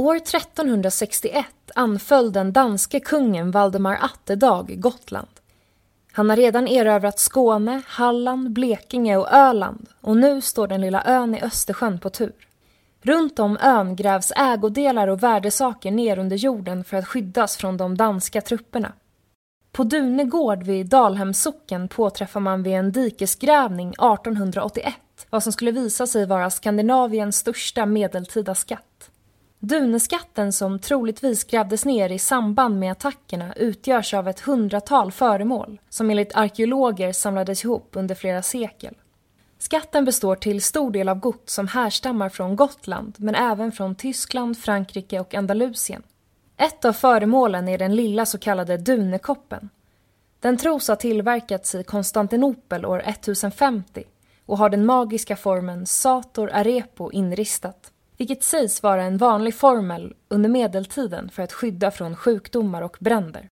År 1361 anföll den danske kungen Valdemar Atterdag Gotland. Han har redan erövrat Skåne, Halland, Blekinge och Öland och nu står den lilla ön i Östersjön på tur. Runt om ön grävs ägodelar och värdesaker ner under jorden för att skyddas från de danska trupperna. På Dunegård vid Dalhemsocken påträffar man vid en dikesgrävning 1881 vad som skulle visa sig vara Skandinaviens största medeltida skatt. Duneskatten som troligtvis grävdes ner i samband med attackerna utgörs av ett hundratal föremål som enligt arkeologer samlades ihop under flera sekel. Skatten består till stor del av gods som härstammar från Gotland men även från Tyskland, Frankrike och Andalusien. Ett av föremålen är den lilla så kallade Dunekoppen. Den tros ha tillverkats i Konstantinopel år 1050 och har den magiska formen Sator Arepo inristat, vilket sägs vara en vanlig formel under medeltiden för att skydda från sjukdomar och bränder.